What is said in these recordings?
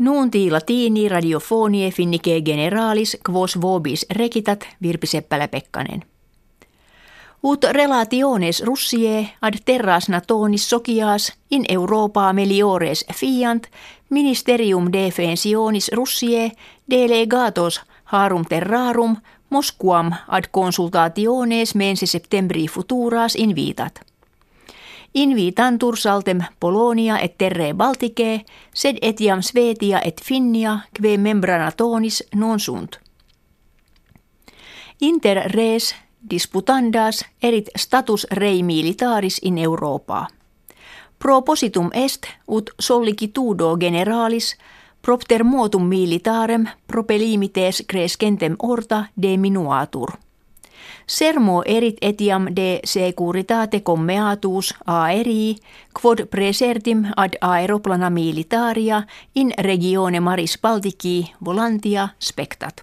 Nuunti latini radiofonie finnike generalis quos vobis rekitat Virpi Seppälä-Pekkanen. Ut relationes Russie ad terras natonis socias in Europa meliores fiant ministerium defensionis Russie delegatos harum terrarum Mosquam ad consultationes mense septembri futuras invitat. Invitantur saltem Polonia et terre Baltike, sed etiam Svetia et Finnia, kve membranatonis non sunt. Inter res disputandas erit status rei militaris in Europa. Propositum est ut sollicitudo generalis propter motum militarem propelimites crescentem orta de minuatur. Sermo erit etiam de securitate commeatus aerii, quod presertim ad aeroplana militaria in regione Maris Baltici volantia spectat.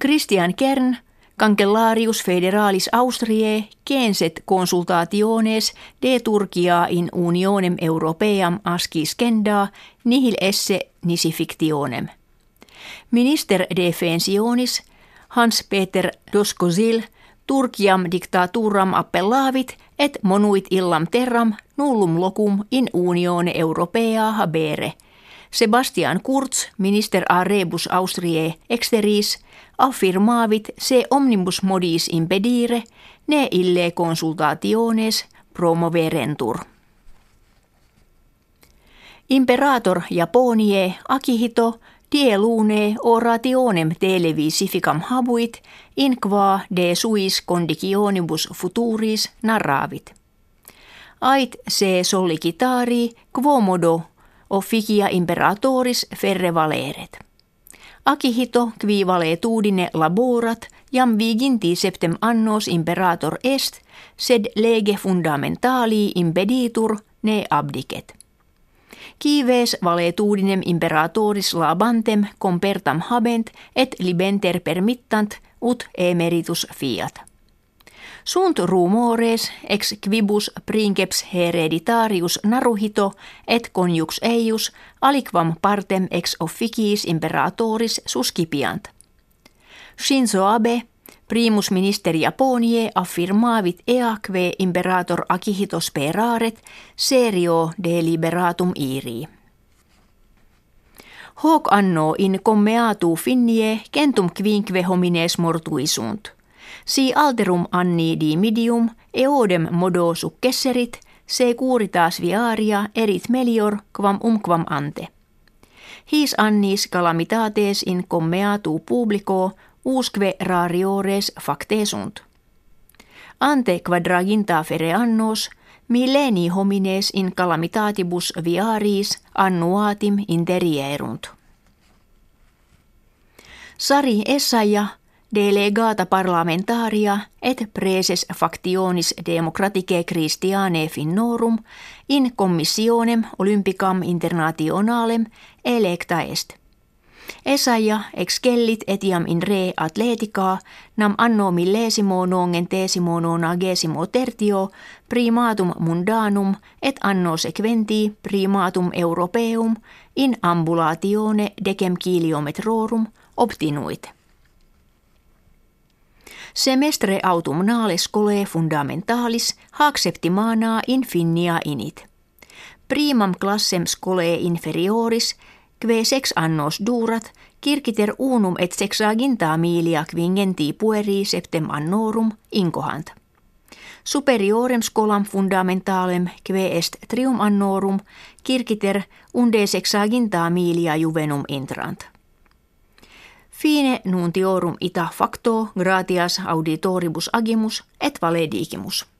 Christian Kern, Cancellarius federalis Austriae, censet consultationes de Turkia in unionem europeam asciscenda nihil esse nisi fictionem. Minister defensionis – Hans-Peter Doskozil Turkiam dictaturam appellavit et monuit illam terram nullum locum in unione europea habere. Sebastian Kurz, minister a rebus Austriae exteris, affirmavit se omnibus modis impedire, ne ille consultationes promoverentur. Imperator Japonie Akihito Die lune orationem televisificam habuit, in qua de suis conditionibus futuris narravit. Ait se sollicitari quomodo officia imperatoris ferre valeret. Akihito qui valetuudine laborat jam viginti septem annos imperator est, sed lege fundamentali impeditur ne abdicet. Kives valetuudinem imperatoris labantem compertam habent et libenter permittant ut emeritus fiat. Sunt rumores ex quibus princeps hereditarius naruhito et conjux eius aliquam partem ex officiis imperatoris suscipiant. Shinzo Abe Primus ministeri Japonie affirmavit eaque imperator Akihito speraret serio deliberatum iri. Hoc anno in commeatu finnie centum quinque homines mortuisunt. Si alterum anni di midium eodem modo successerit, se curitas viaria erit melior quam umquam ante. His annis calamitates in commeatu publico usque rariores facte sunt. Ante quadraginta fere annos, milleni homines in calamitatibus viaris annuatim interierunt. Sari Essaja, delegata parlamentaria et preses factionis democraticae Christiane Finnorum in commissionem olympicam internationalem electa est – Esaja excellit etiam in re atletica, nam anno millesimo nongentesimo nonagesimo tertio, primatum mundanum et anno sequenti primatum europeum in ambulatione decem kiliometrorum obtinuit. Semestre autumnale scolae fundamentalis hac septimana in finnia init. Primam classem scolae inferioris – kve sex annos durat, kirkiter unum et sexaginta milia quingenti pueri septem annorum incohant. Superiorem scolam fundamentalem kve est trium annorum kirkiter unde sexaginta milia juvenum intrant. Fine nuntiorum ita facto gratias auditoribus agimus et valedigimus.